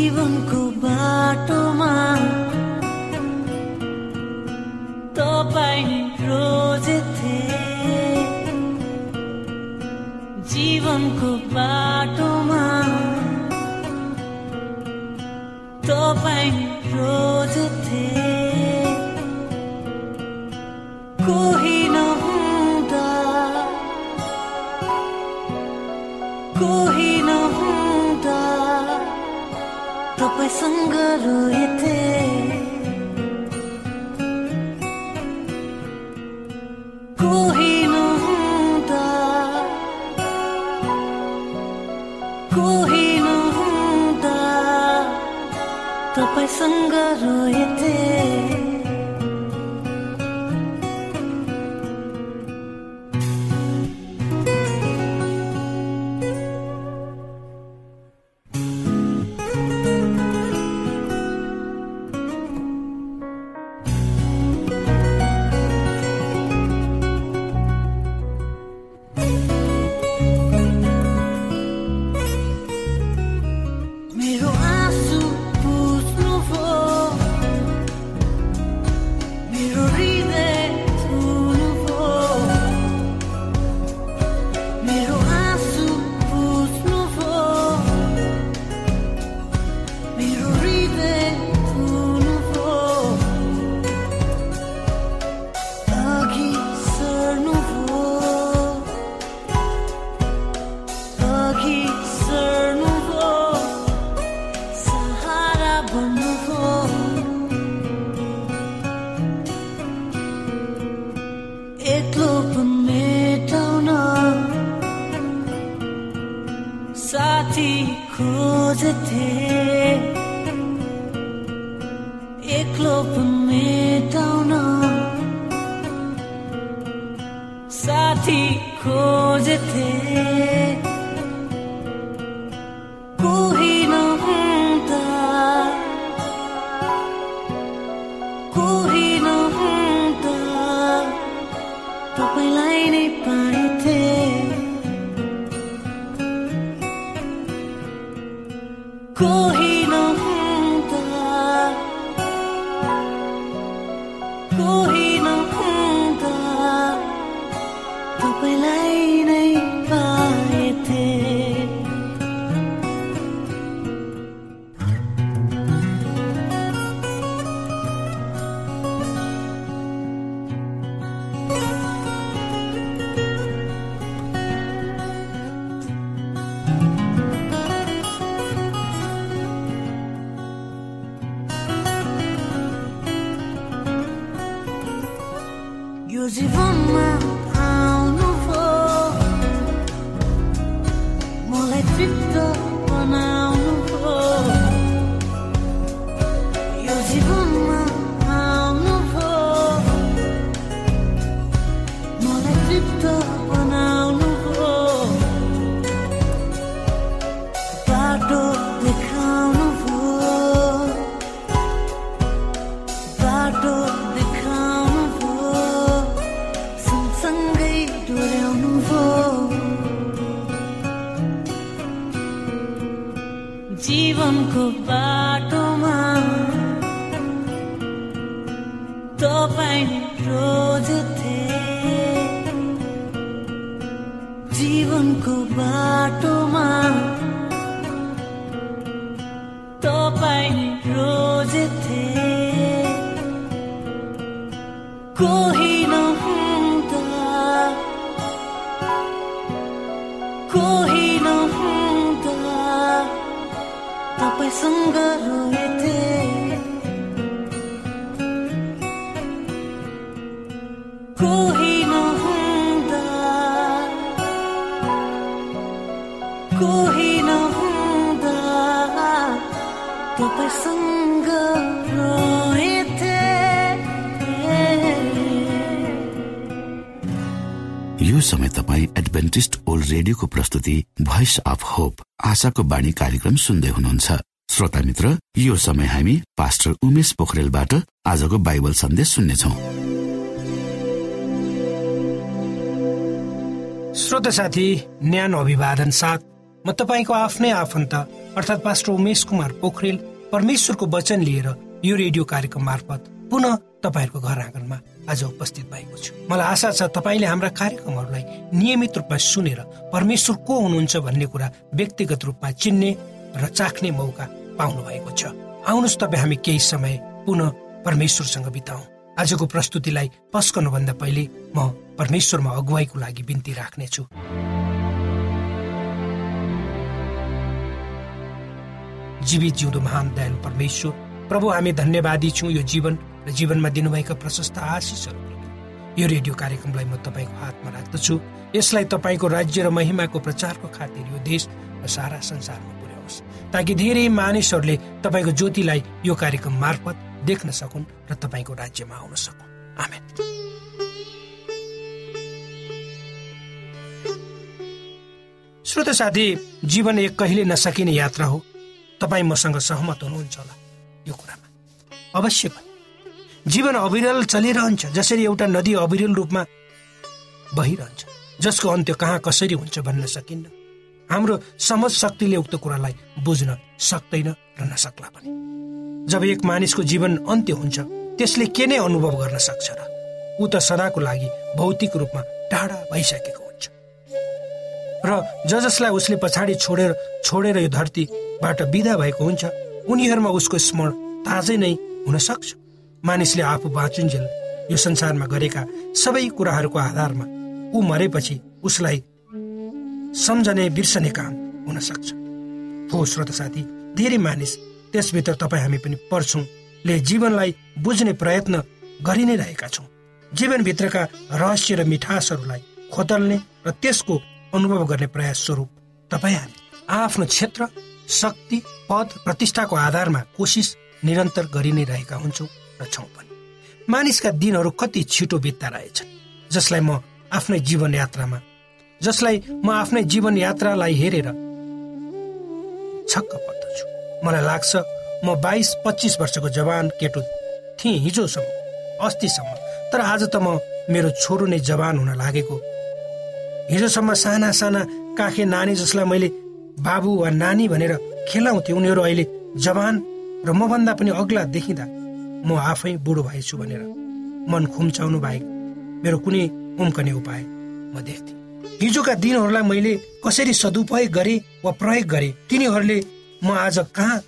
जीवनको बाटोमा कोही नहुँदा कोही नहुँदा तपाईँसँग रोएथे। कोही नहुँदा तपाईँसँग रोएथे कोही नहुँदा कोही नहुँदा तपाईँसँग रोएथे यो समय तपाईँ एडभेन्टिस्ट ओल्ड रेडियोको प्रस्तुति भोइस अफ होप आशाको बाणी कार्यक्रम सुन्दै हुनुहुन्छ। श्रोता मित्र यो समय हामी पास्टर उमेश पोखरेलबाट आजको बाइबल सन्देश सुन्नेछौ। श्रोत साथी न्यानो अभिवादन साथ म तपाईँको आफ्नै आफन्त अर्थात् पास्टर उमेश कुमार पोखरेल परमेश्वरको वचन लिएर यो रेडियो कार्यक्रम मार्फत पुनः तपाईँहरूको घर आँगनमा आज उपस्थित भएको छु। मलाई आशा छ तपाईँले हाम्रा कार्यक्रमहरूलाई नियमित रूपमा सुनेर परमेश्वर को हुनुहुन्छ भन्ने कुरा व्यक्तिगत रूपमा चिन्ने र चाख्ने मौका पाउनु भएको छ। आउनुहोस् तपाईँ हामी केही समय पुनः परमेश्वरसँग बिताउँ। आजको प्रस्तुतिलाई पस्कनुभन्दा पहिले म परमेश्वरमा अगुवाईको लागि बिन्ती राख्नेछु। जीवित जिउँदो महान दयालु परमेश्वर प्रभु हामी धन्यवादी छौँ यो जीवन र जीवनमा दिनुभएका प्रशस्त आशिषहरू। यो रेडियो कार्यक्रमलाई म तपाईँको हातमा राख्दछु। यसलाई तपाईँको राज्य र महिमाको प्रचारको खातिर यो देश र सारा संसारमा पुर्याओस् ताकि धेरै मानिसहरूले तपाईँको ज्योतिलाई यो कार्यक्रम मार्फत देख्न सकुन् र तपाईँको राज्यमा आउन सकुन्। आमेन। श्रोत साथी जीवन एक कहिले नसकिने यात्रा हो। तपाईँ मसँग सहमत हुनुहुन्छ होला यो कुरामा। अवश्य पनि। जीवन अविरल चलिरहन्छ जसरी एउटा नदी अविरल रूपमा बहिरहन्छ जसको अन्त्य कहाँ कसरी हुन्छ भन्न सकिन्न। हाम्रो समझ शक्तिले उक्त कुरालाई बुझ्न सक्दैन र नसक्ला पनि। जब एक मानिसको जीवन अन्त्य हुन्छ त्यसले के नै अनुभव गर्न सक्छ र ऊ त सदाको लागि भौतिक रूपमा टाढा भइसकेको हुन्छ। र ज जसलाई उसले पछाडि छोडेर छोडेर यो धरतीबाट विदा भएको हुन्छ उनीहरूमा उसको स्मरण ताजै नै हुन सक्छ। मानिसले आफू बाँचुन्जेल यो संसारमा गरेका सबै कुराहरूको आधारमा ऊ मरेपछि उसलाई सम्झने बिर्सने काम हुन सक्छ हो श्रोत साथी धेरै मानिस त्यसभित्र तपाईँ हामी पनि पढ्छौँ ले जीवनलाई बुझ्ने प्रयत्न गरि नै रहेका छौँ। जीवनभित्रका रहस्य र मिठासहरूलाई खोतल्ने र त्यसको अनुभव गर्ने प्रयास स्वरूप तपाईँ हामी आफ्नो क्षेत्र शक्ति पद प्रतिष्ठाको आधारमा कोसिस निरन्तर गरि नै रहेका हुन्छौँ र छौँ पनि। मानिसका दिनहरू कति छिटो बित्दा रहेछन् जसलाई म आफ्नै जीवन यात्रामा जसलाई म आफ्नै जीवन यात्रालाई हेरेर छक्क पर्दछु। मलाई लाग्छ म बाइस पच्चिस वर्षको जवान केटो थिएँ हिजोसम्म अस्तिसम्म। तर आज त म मेरो छोरो नै जवान हुन लागेको। हिजोसम्म साना साना काखे नानी जसलाई मैले बाबु वा नानी भनेर खेलाउँथेँ उनीहरू अहिले जवान र मभन्दा पनि अग्ला देखिँदा म आफै बुढो भएछु भनेर मन खुम्चाउनु बाहेक मेरो कुनै उम्कने उपाय म देख्थेँ हिजोका दिनहरूलाई मैले कसरी सदुपयोग गरे वा प्रयोग गरे? तिनीहरूले म आज कहाँ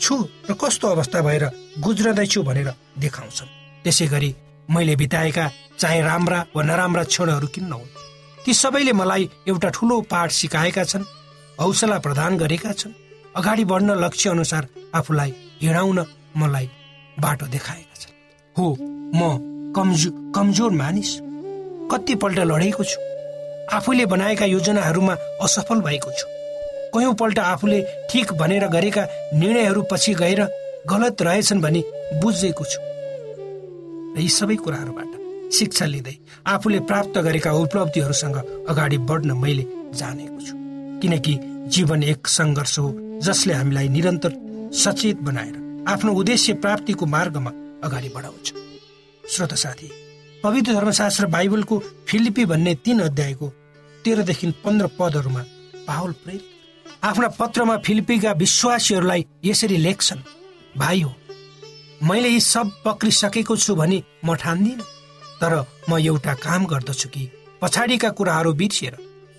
छु र कस्तो अवस्था भएर गुज्रदैछु भनेर देखाउँछन्। त्यसै गरी मैले बिताएका चाहे राम्रा वा नराम्रा क्षणहरू किन नहुन् ती सबैले मलाई एउटा ठुलो पाठ सिकाएका छन् हौसला प्रदान गरेका छन्। अगाडि बढ्न लक्ष्य अनुसार आफूलाई हिँडाउन मलाई बाटो देखाएका छन्। हो म कमजो कमजोर मानिस। कतिपल्ट लडेको छु। आफूले बनाएका योजनाहरूमा असफल भएको छु। कयौँपल्ट आफूले ठिक भनेर गरेका निर्णयहरू पछि गएर गलत रहेछन् भनी बुझेको छु। र यी सबै कुराहरूबाट शिक्षा लिँदै आफूले प्राप्त गरेका उपलब्धिहरूसँग अगाडि बढ्न मैले जानेको छु। किनकि जीवन एक सङ्घर्ष हो जसले हामीलाई निरन्तर सचेत बनाएर आफ्नो उद्देश्य प्राप्तिको मार्गमा अगाडि बढाउँछ। श्रोत साथी पवित्र धर्मशास्त्र बाइबलको फिलिपी भन्ने तीन अध्यायको तेह्रदेखि पन्ध्र पदहरूमा पावल प्रेरित। आफ्ना पत्रमा फिलिपीका विश्वासीहरूलाई यसरी लेख्छन् भाइ हो मैले यी सब पक्रिसकेको छु भने म ठान्दिनँ तर म एउटा काम गर्दछु कि पछाडिका कुराहरू बिर्सिएर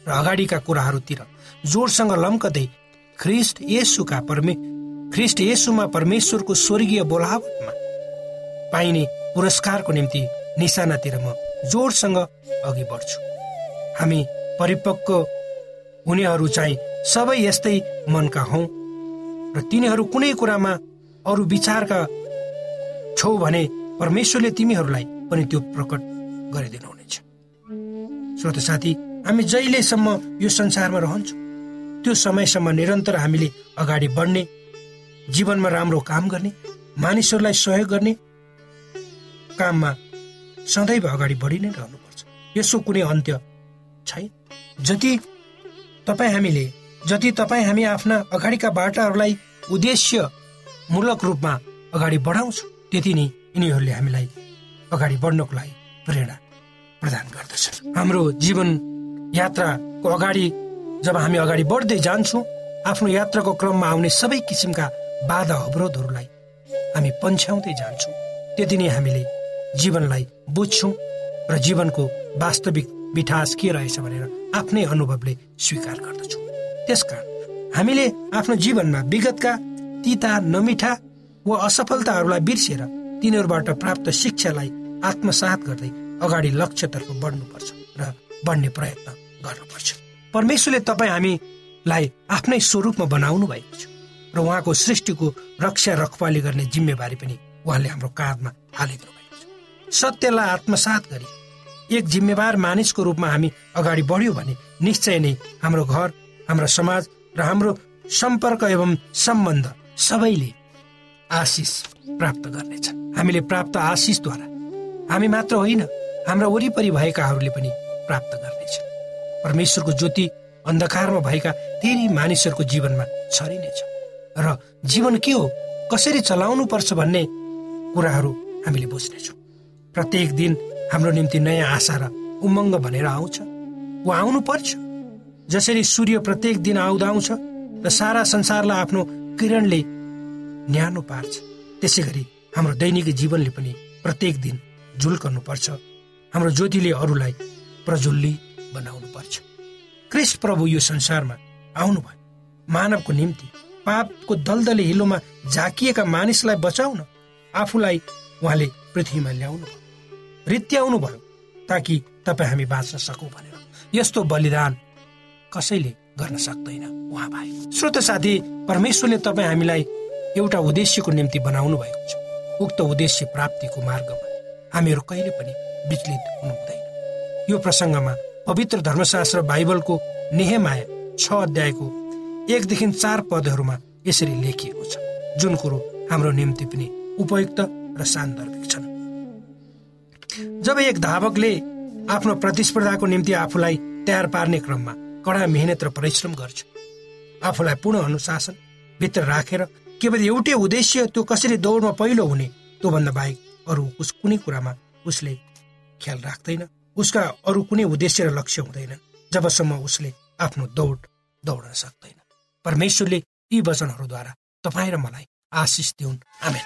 र अगाडिका कुराहरूतिर जोडसँग लम्कदै ख्रिस्ट येसुका परमे ख्रिस्ट येसुमा परमेश्वरको स्वर्गीय बोलावटमा पाइने पुरस्कारको निम्ति निशानातिर म जोडसँग अघि बढ्छु। हामी परिपक्व हुनेहरू चाहिँ सबै यस्तै मनका हौ र तिनीहरू कुनै कुरामा अरू विचारका छौ भने परमेश्वरले तिमीहरूलाई पनि त्यो प्रकट गरिदिनुहुनेछ। श्रोत साथी हामी जहिलेसम्म यो संसारमा रहन्छौँ त्यो समयसम्म निरन्तर हामीले अगाडि बढ्ने जीवनमा राम्रो काम गर्ने मानिसहरूलाई सहयोग गर्ने काममा सदैव अगाडि बढी नै रहनुपर्छ। यसो कुनै अन्त्य छैन। जति तपाईँ हामीले जति तपाईँ हामी आफ्ना अगाडिका बाटाहरूलाई उद्देश्यमूलक रूपमा अगाडि बढाउँछौँ त्यति नै यिनीहरूले हामीलाई अगाडि बढ्नको लागि प्रेरणा प्रदान गर्दछ हाम्रो जीवन यात्राको अगाडि जब हामी अगाडि बढ्दै जान्छौँ आफ्नो यात्राको क्रममा आउने सबै किसिमका बाधा अवरोधहरूलाई हामी पन्छ्याउँदै जान्छौँ। त्यति नै हामीले जीवनलाई बुझ्छौँ र जीवनको वास्तविक मिठास के रहेछ भनेर आफ्नै अनुभवले स्वीकार गर्दछौँ। त्यसकारण हामीले आफ्नो जीवनमा विगतका तिता नमिठा वा असफलताहरूलाई बिर्सेर तिनीहरूबाट प्राप्त शिक्षालाई आत्मसात गर्दै अगाडि लक्ष्यतर्फ बढ्नुपर्छ र बढ्ने प्रयत्न गर्नुपर्छ। परमेश्वरले तपाईँ हामीलाई आफ्नै स्वरूपमा बनाउनु भएको छ र उहाँको सृष्टिको रक्षा रखवाली गर्ने जिम्मेवारी पनि उहाँले हाम्रो काँधमा हालिदिनु सत्यलाई आत्मसात गरी एक जिम्मेवार मानिसको रूपमा हामी अगाडि बढ्यौँ भने निश्चय नै हाम्रो घर हाम्रो समाज र हाम्रो सम्पर्क एवं सम्बन्ध सबैले आशिष प्राप्त गर्नेछ। हामीले प्राप्त आशिषद्वारा हामी मात्र होइन हाम्रा वरिपरि भएकाहरूले पनि प्राप्त गर्नेछ। परमेश्वरको ज्योति अन्धकारमा भएका धेरै मानिसहरूको जीवनमा छरिनेछ। र जीवन के हो कसरी चलाउनु पर्छ भन्ने कुराहरू हामीले बुझ्नेछौँ। प्रत्येक दिन हाम्रो निम्ति नयाँ आशा र उमङ्ग भनेर आउँछ। वा आउनु पर्छ। जसरी सूर्य प्रत्येक दिन आउँदा आउँछ र सारा संसारलाई आफ्नो किरणले न्यानो पार्छ। त्यसै गरी हाम्रो दैनिक जीवनले पनि प्रत्येक दिन झुल्कनु पर्छ हाम्रो ज्योतिले अरूलाई प्रज्वल्ली बनाउनु पर्छ क्रिस्ट प्रभु यो संसारमा आउनुभयो। मानवको निम्ति पापको दलदले हिलोमा झाकिएका मानिसलाई बचाउन आफूलाई उहाँले पृथ्वीमा ल्याउनु भयो रित्याउनु भयो ताकि तपाईँ हामी बाँच्न सकौँ भनेर। यस्तो बलिदान कसैले गर्न सक्दैन। उहाँ भाइ। श्रोत साथी परमेश्वरले तपाईँ हामीलाई एउटा उद्देश्यको निम्ति बनाउनु भएको छ। उक्त उद्देश्य प्राप्तिको मार्गमा हामीहरू कहिले पनि विचलित हुनु हुँदैन यो प्रसङ्गमा पवित्र धर्मशास्त्र बाइबलको नेहमाया छ अध्यायको एकदेखि चार पदहरूमा यसरी लेखिएको छ। जुन कुरो हाम्रो निम्ति पनि उपयुक्त र सान्दर्भिक छन्। जब एक धावकले आफ्नो प्रतिस्पर्धाको निम्ति आफूलाई तयार पार्ने क्रममा कडा मेहनत र परिश्रम गर्छ। आफूलाई पूर्ण अनुशासन भित्र राखेर केवल एउटै उद्देश्य त्यो कसरी दौडमा पहिलो हुने त्योभन्दा बाहेक अरू उस कुनै कुरामा उसले ख्याल राख्दैन। उसका अरू कुनै उद्देश्य र लक्ष्य हुँदैन जबसम्म उसले आफ्नो दौड दौड्न सक्दैन। परमेश्वरले यी वचनहरूद्वारा तपाईँ र मलाई आशिष दिउन्। आमेन।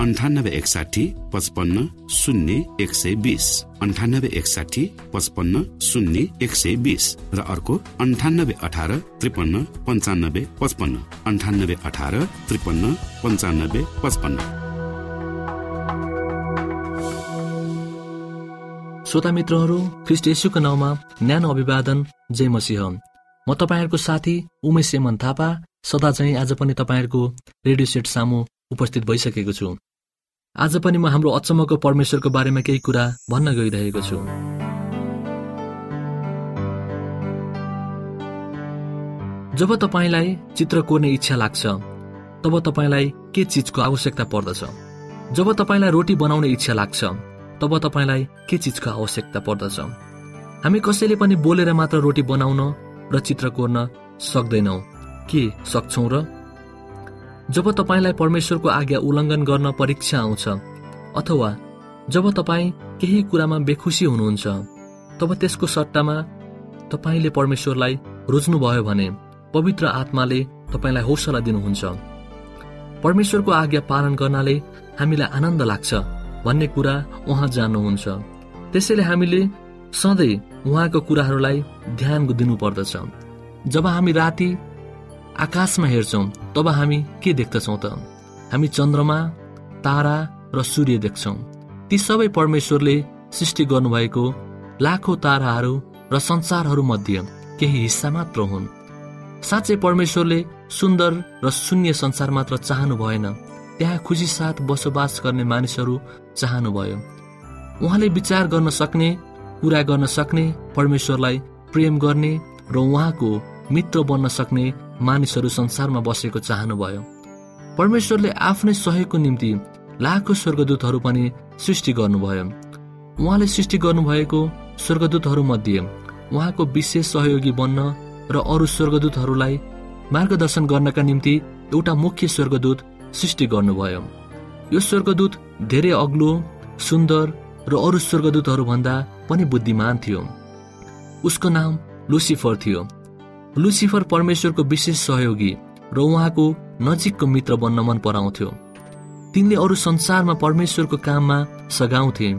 अन्ठानब्बे एकसाठी पचपन्न शून्य एक सय बिस. अन्ठानब्बे एकसाठी पचपन्न शून्य एक सय बिस. र अर्को अन्ठानब्बे अठार त्रिपन्न पन्चानब्बे पचपन्न. अन्ठानब्बे अठार त्रिपन्न पन्चानब्बे पचपन्न. श्रोता मित्रहरू ख्रिस्ट यसुको नाउँमा न्यानो अभिवादन जय मसिंह। म तपाईँहरूको साथी उमेश सेमन थापा। सदा चाहिँ आज पनि तपाईँहरूको रेडियो सेट सामु उपस्थित भइसकेको छु। आज पनि म हाम्रो अचम्मको परमेश्वरको बारेमा केही कुरा भन्न गइरहेको छु। जब तपाईँलाई चित्र कोर्ने इच्छा लाग्छ तब तपाईँलाई के चिजको आवश्यकता पर्दछ? जब तपाईँलाई रोटी बनाउने इच्छा लाग्छ तब तपाईँलाई के चिजको आवश्यकता पर्दछ? हामी कसैले पनि बोलेर मात्र रोटी बनाउन र चित्र कोर्न सक्दैनौ। के सक्छौ र जब तपाईँलाई परमेश्वरको आज्ञा उल्लङ्घन गर्न परीक्षा आउँछ अथवा जब तपाईँ केही कुरामा बेखुसी हुनुहुन्छ तब त्यसको सट्टामा तपाईँले परमेश्वरलाई रोज्नुभयो भने पवित्र आत्माले तपाईँलाई हौसला दिनुहुन्छ। परमेश्वरको आज्ञा पालन गर्नाले हामीलाई आनन्द लाग्छ भन्ने कुरा उहाँ जान्नुहुन्छ। त्यसैले हामीले सधैँ उहाँको कुराहरूलाई ध्यान दिनुपर्दछ। जब हामी राति आकाशमा हेर्छौँ तब हामी के देख्दछौँ त? हामी चन्द्रमा तारा र सूर्य देख्छौँ। ती सबै परमेश्वरले सृष्टि गर्नुभएको लाखौँ ताराहरू र संसारहरू मध्ये केही हिस्सा मात्र हुन्। साँच्चै परमेश्वरले सुन्दर र शून्य संसार मात्र चाहनु भएन। त्यहाँ खुसी साथ बसोबास गर्ने मानिसहरू चाहनुभयो उहाँले विचार गर्न सक्ने कुरा गर्न सक्ने परमेश्वरलाई प्रेम गर्ने र उहाँको मित्र बन्न सक्ने मानिसहरू संसारमा बसेको चाहनुभयो। परमेश्वरले आफ्नै सहयोगको निम्ति लाखौँ स्वर्गदूतहरू पनि सृष्टि गर्नुभयो। उहाँले सृष्टि गर्नुभएको स्वर्गदूतहरू मध्ये उहाँको विशेष सहयोगी बन्न र अरू स्वर्गदूतहरूलाई मार्गदर्शन गर्नका निम्ति एउटा मुख्य स्वर्गदूत सृष्टि गर्नुभयो। यो स्वर्गदूत धेरै अग्लो सुन्दर र अरू स्वर्गदूतहरू भन्दा पनि बुद्धिमान थियो। उसको नाम लुसिफर थियो। लुसिफर परमेश्वरको विशेष सहयोगी र उहाँको नजिकको मित्र बन्न मन पराउँथ्यो। तिनले अरू संसारमा परमेश्वरको काममा सघाउँथे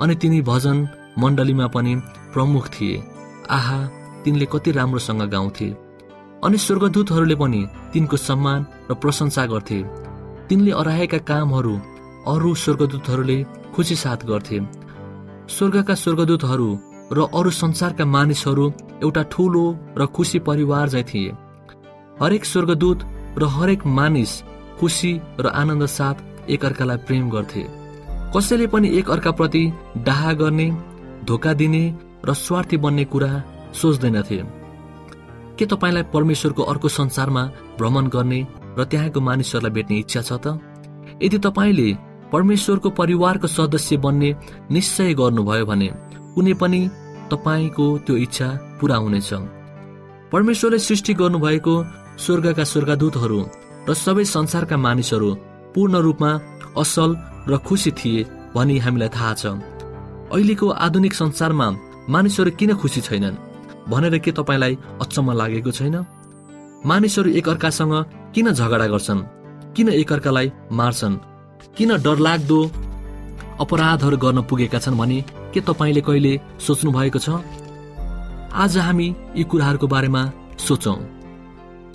अनि तिनी भजन मण्डलीमा पनि प्रमुख थिए। आहा तिनले कति राम्रोसँग गाउँथे। अनि स्वर्गदूतहरूले पनि तिनको सम्मान र प्रशंसा गर्थे। तिनले अराएका कामहरू अरू स्वर्गदूतहरूले खुसी साथ गर्थे। स्वर्गका स्वर्गदूतहरू र अरू संसारका मानिसहरू एउटा ठुलो र खुसी परिवार झै थिए। हरेक स्वर्गदूत र हरेक मानिस खुसी र आनन्द साथ एकअर्कालाई प्रेम गर्थे। कसैले पनि एक अर्काप्रति डाहा गर्ने धोका दिने र स्वार्थी बन्ने कुरा सोच्दैनथे। के तपाईँलाई परमेश्वरको अर्को संसारमा भ्रमण गर्ने र त्यहाँको मानिसहरूलाई भेट्ने इच्छा छ त? यदि तपाईँले परमेश्वरको परिवारको सदस्य बन्ने निश्चय गर्नुभयो भने कुनै पनि तपाईँको त्यो इच्छा पुरा हुनेछ। परमेश्वरले सृष्टि गर्नुभएको स्वर्गका स्वर्गदूतहरू र सबै संसारका मानिसहरू पूर्ण रूपमा असल र खुसी थिए भनी हामीलाई थाहा छ। अहिलेको आधुनिक संसारमा मानिसहरू किन खुसी छैनन् भनेर के तपाईँलाई अचम्म लागेको छैन? मानिसहरू एकअर्कासँग किन झगडा गर्छन्? किन एकअर्कालाई मार्छन्? किन डरलाग्दो अपराधहरू गर्न पुगेका छन् भने के तपाईँले कहिले सोच्नु भएको छ? आज हामी यी कुराहरूको बारेमा सोचौँ।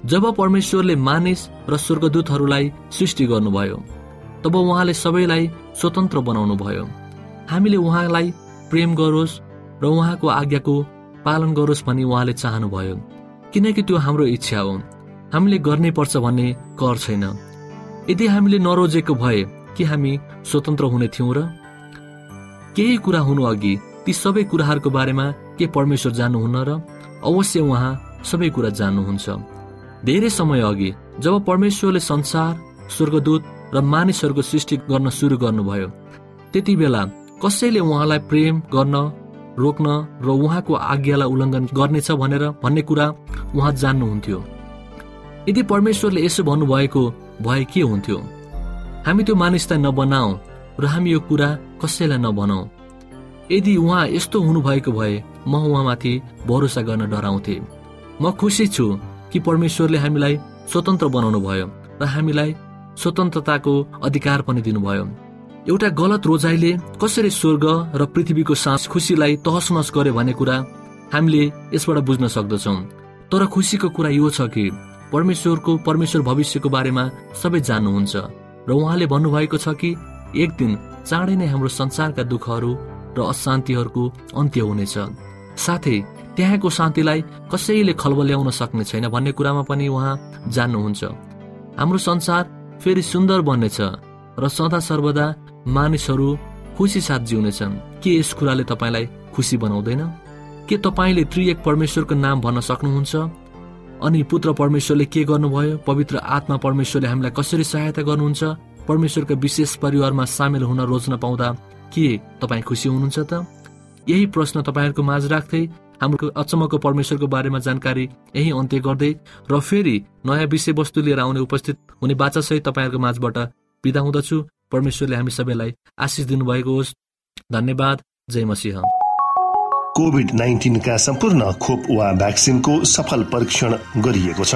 जब परमेश्वरले मानिस र स्वर्गदूतहरूलाई सृष्टि गर्नुभयो तब उहाँले सबैलाई स्वतन्त्र बनाउनु भयो हामीले उहाँलाई प्रेम गरोस् र उहाँको आज्ञाको पालन गरोस् भनी उहाँले चाहनुभयो। किनकि त्यो हाम्रो इच्छा हो। हामीले गर्नै पर्छ भन्ने कर छैन। यदि हामीले नरोजेको भए के हामी स्वतन्त्र हुने थियौँ र केही कुरा हुनु अघि ती सबै कुराहरूको बारेमा के परमेश्वर जान्नुहुन्न र अवश्य उहाँ सबै कुरा जान्नुहुन्छ। धेरै समय अघि जब परमेश्वरले संसार स्वर्गदूत र मानिसहरूको सृष्टि गर्न सुरु गर्नुभयो त्यति बेला कसैले उहाँलाई प्रेम गर्न रोक्न र उहाँको आज्ञालाई उल्लङ्घन गर्नेछ भनेर भन्ने कुरा उहाँ जान्नुहुन्थ्यो। यदि परमेश्वरले यसो भन्नुभएको भए के हुन्थ्यो? हामी त्यो मानिसलाई नबनाऊ र हामी यो कुरा कसैलाई नभनौ। यदि उहाँ यस्तो हुनुभएको भए म उहाँमाथि भरोसा गर्न डराउँथे। म खुसी छु कि परमेश्वरले हामीलाई स्वतन्त्र बनाउनु भयो र हामीलाई स्वतन्त्रताको अधिकार पनि दिनुभयो। एउटा गलत रोजाइले कसरी स्वर्ग र पृथ्वीको सास खुसीलाई तहसनस गर्यो भन्ने कुरा हामीले यसबाट बुझ्न सक्दछौँ। तर खुसीको कुरा यो छ कि परमेश्वरको परमेश्वर भविष्यको बारेमा सबै जान्नुहुन्छ र उहाँले भन्नुभएको छ कि एक दिन चाँडै नै हाम्रो संसारका दुःखहरू र अशान्तिहरूको अन्त्य हुनेछ। साथै त्यहाँको शान्तिलाई कसैले खलबल्याउन सक्ने छैन भन्ने कुरामा पनि उहाँ जान्नुहुन्छ। हाम्रो संसार फेरि सुन्दर बन्नेछ र सदा सर्वदा मानिसहरू खुसी साथ जिउनेछन्। के यस कुराले तपाईँलाई खुसी बनाउँदैन? के तपाईँले त्रिएक परमेश्वरको नाम भन्न सक्नुहुन्छ? अनि पुत्र परमेश्वरले के गर्नुभयो? पवित्र आत्मा परमेश्वरले हामीलाई कसरी सहायता गर्नुहुन्छ? परमेश्वरका विशेष परिवारमा सामेल हुन रोज्न पाउँदा के तपाईँ खुसी हुनुहुन्छ त? यही प्रश्न तपाईँहरूको माझ राख्दै हाम्रो अचम्मको परमेश्वरको बारेमा जानकारी यही अन्त्य गर्दै र फेरि नयाँ विषयवस्तु लिएर आउने उपस्थित हुने बाचासहित तपाईँहरूको माझबाट बिदा हुँदछु। परमेश्वरले हामी सबैलाई आशिष दिनुभएको होस्। धन्यवाद। जय मसिंह। कोभिड नाइन्टिनका सम्पूर्ण खोप वा भ्याक्सिनको सफल परीक्षण गरिएको छ।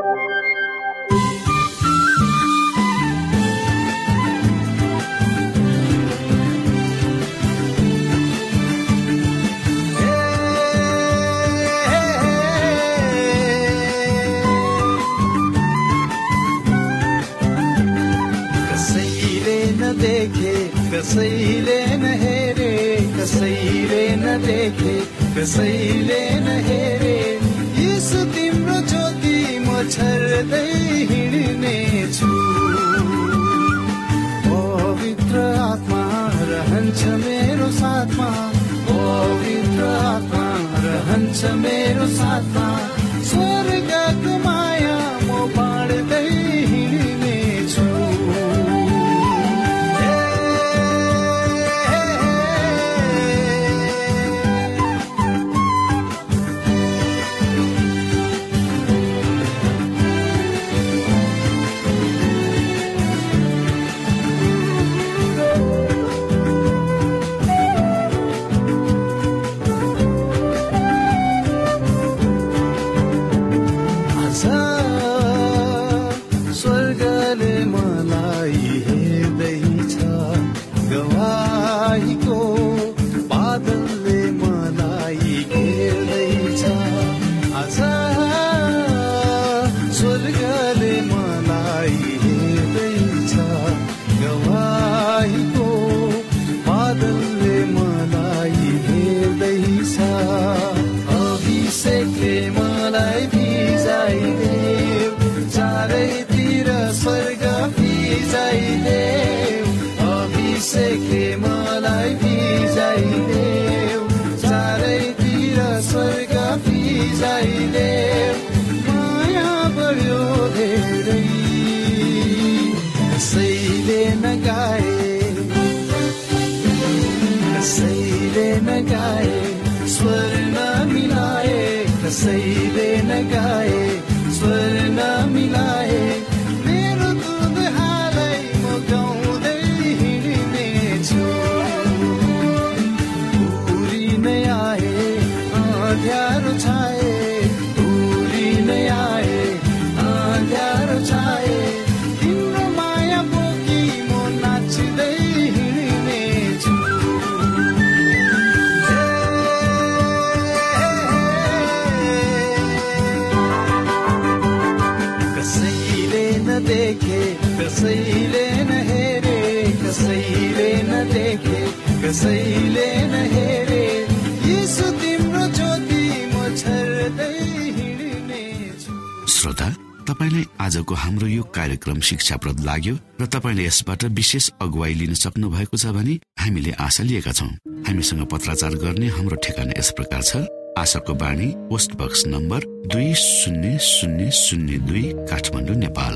कसैले नहेरे कसैले नदेखे कसैले नहेरे यसो तिम्रो ज्योति म छर्दै हिँड्ने छु पवित्र आत्मा रहन्छ मेरो साथमा। पवित्र आत्मा रहन्छ मेरो साथमा। स्वर्गको माया म बाँड्दै अभिषेकले मलाई नदेखे कसैले नहेरे कसैले नदेखे कसैले नहेरे यसो तिम्रो ज्योति म छर्दै श्रोता तपाईँलाई आजको हाम्रो यो कार्यक्रम शिक्षाप्रद लाग्यो र तपाईँले यसबाट विशेष अगुवाई लिन सक्नु भएको छ भने हामीले आशा लिएका छौँ। हामीसँग पत्राचार गर्ने हाम्रो ठेगाना यस प्रकार छ। आशाको बाणी पोस्ट बक्स नम्बर दुई शून्य शून्य शून्य दुई काठमाडौँ नेपाल।